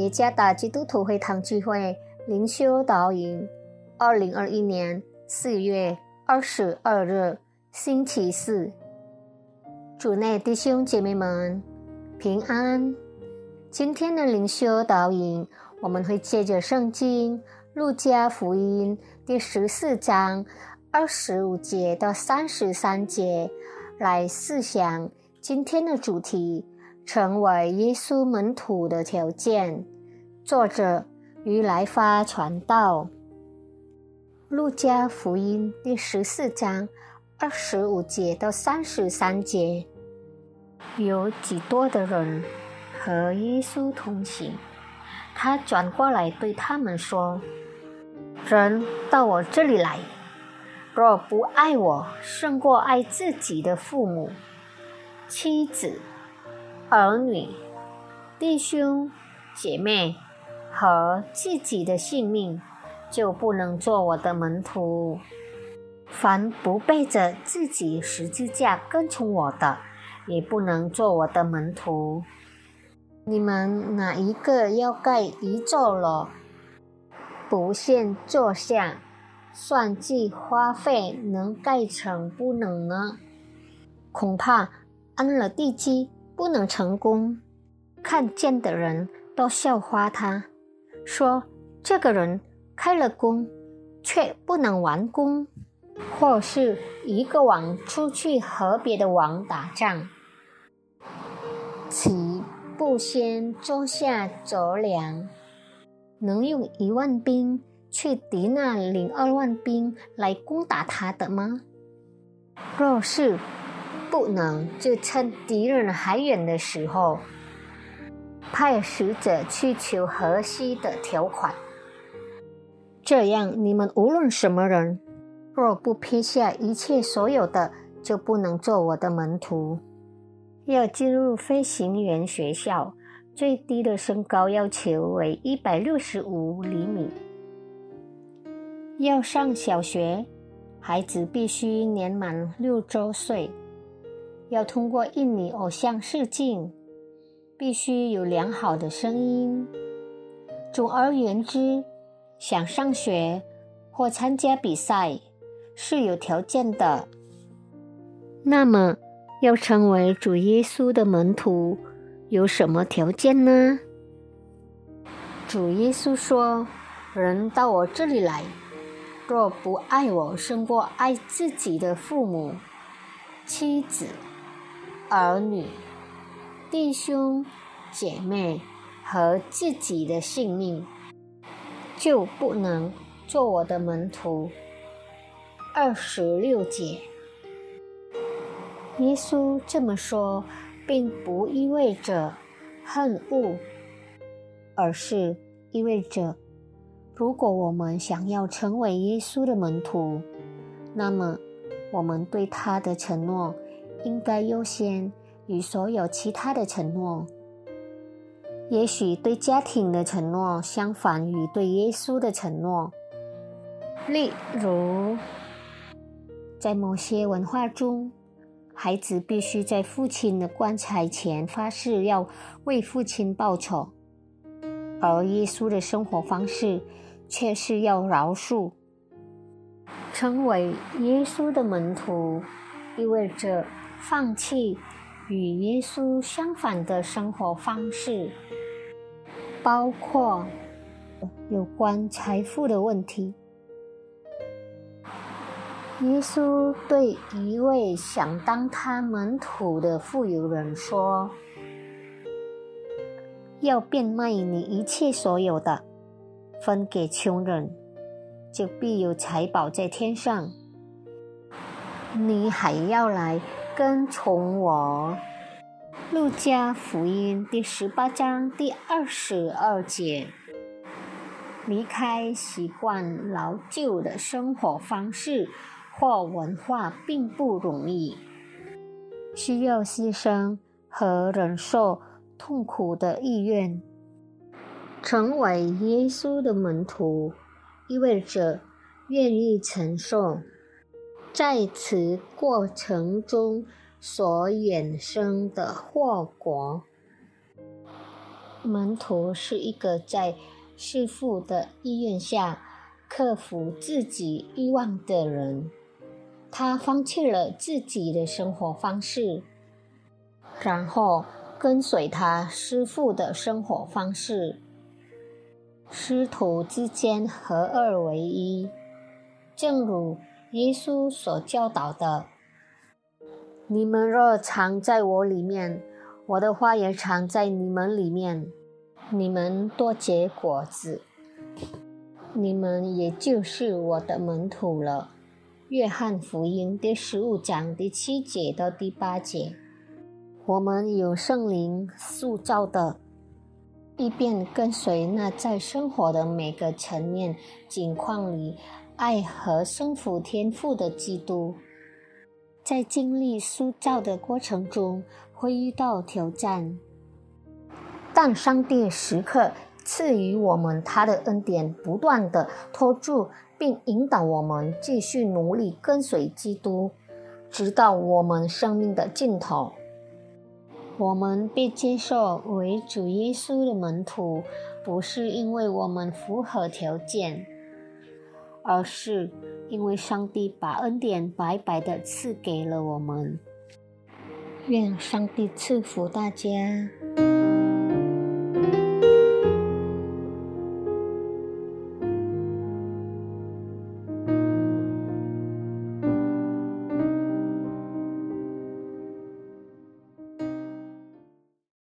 耶加达基督徒会堂聚会灵修导引，二零二一年四月二十二日星期四，主内弟兄姐妹们平安。今天的灵修导引，我们会借着圣经路加福音第十四章二十五节到三十三节来思想今天的主题。成为耶稣门徒的条件。作者于来发传道。路加福音第十四章二十五节到三十三节，有几多的人和耶稣同行？他转过来对他们说：“人到我这里来，若不爱我胜过爱自己的父母、妻子。”儿女、弟兄、姐妹和自己的性命，就不能做我的门徒。凡不背着自己十字架跟从我的，也不能做我的门徒。你们哪一个要盖一座楼，不限坐下，算计花费，能盖成不能呢？恐怕安了地基。不能成功，看见的人都笑话他，说这个人开了工，却不能完工，或是一个王出去和别的王打仗，岂不先坐下酌量，能用一万兵去敌那领二万兵来攻打他的吗？若是。不能就趁敌人还远的时候，派使者去求河西的条款。这样，你们无论什么人，若不撇下一切所有的，就不能做我的门徒。要进入飞行员学校，最低的身高要求为一百六十五厘米。要上小学，孩子必须年满六周岁。要通过印尼偶像试镜，必须有良好的声音。总而言之，想上学或参加比赛是有条件的。那么，要成为主耶稣的门徒，有什么条件呢？主耶稣说：“人到我这里来，若不爱我胜过爱自己的父母、妻子。”儿女、弟兄、姐妹和自己的性命，就不能做我的门徒。二十六节，耶稣这么说，并不意味着恨恶，而是意味着，如果我们想要成为耶稣的门徒，那么我们对他的承诺。应该优先与所有其他的承诺。也许对家庭的承诺相反于对耶稣的承诺。例如，在某些文化中，孩子必须在父亲的棺材前发誓要为父亲报仇，而耶稣的生活方式却是要饶恕。成为耶稣的门徒，意味着。放弃与耶稣相反的生活方式，包括有关财富的问题。耶稣对一位想当他门徒的富有人说：“要变卖你一切所有的，分给穷人，就必有财宝在天上。你还要来。”跟从我，《路加福音》第十八章第二十二节。离开习惯老旧的生活方式或文化并不容易，需要牺牲和忍受痛苦的意愿。成为耶稣的门徒，意味着愿意承受。在此过程中所衍生的祸果，门徒是一个在师傅的意愿下克服自己欲望的人。他放弃了自己的生活方式，然后跟随他师傅的生活方式。师徒之间合二为一，正如耶稣所教导的：“你们若藏在我里面，我的话也藏在你们里面，你们多结果子，你们也就是我的门徒了。”约翰福音第十五章第七节到第八节，我们有圣灵塑造的，以便跟随那在生活的每个层面境况里爱和生服天赋的基督。在经历塑造的过程中，会遇到挑战，但上帝时刻赐予我们他的恩典，不断的托住。并引导我们继续努力跟随基督，直到我们生命的尽头。我们被接受为主耶稣的门徒，不是因为我们符合条件，而是因为上帝把恩典白白的赐给了我们。愿上帝赐福大家。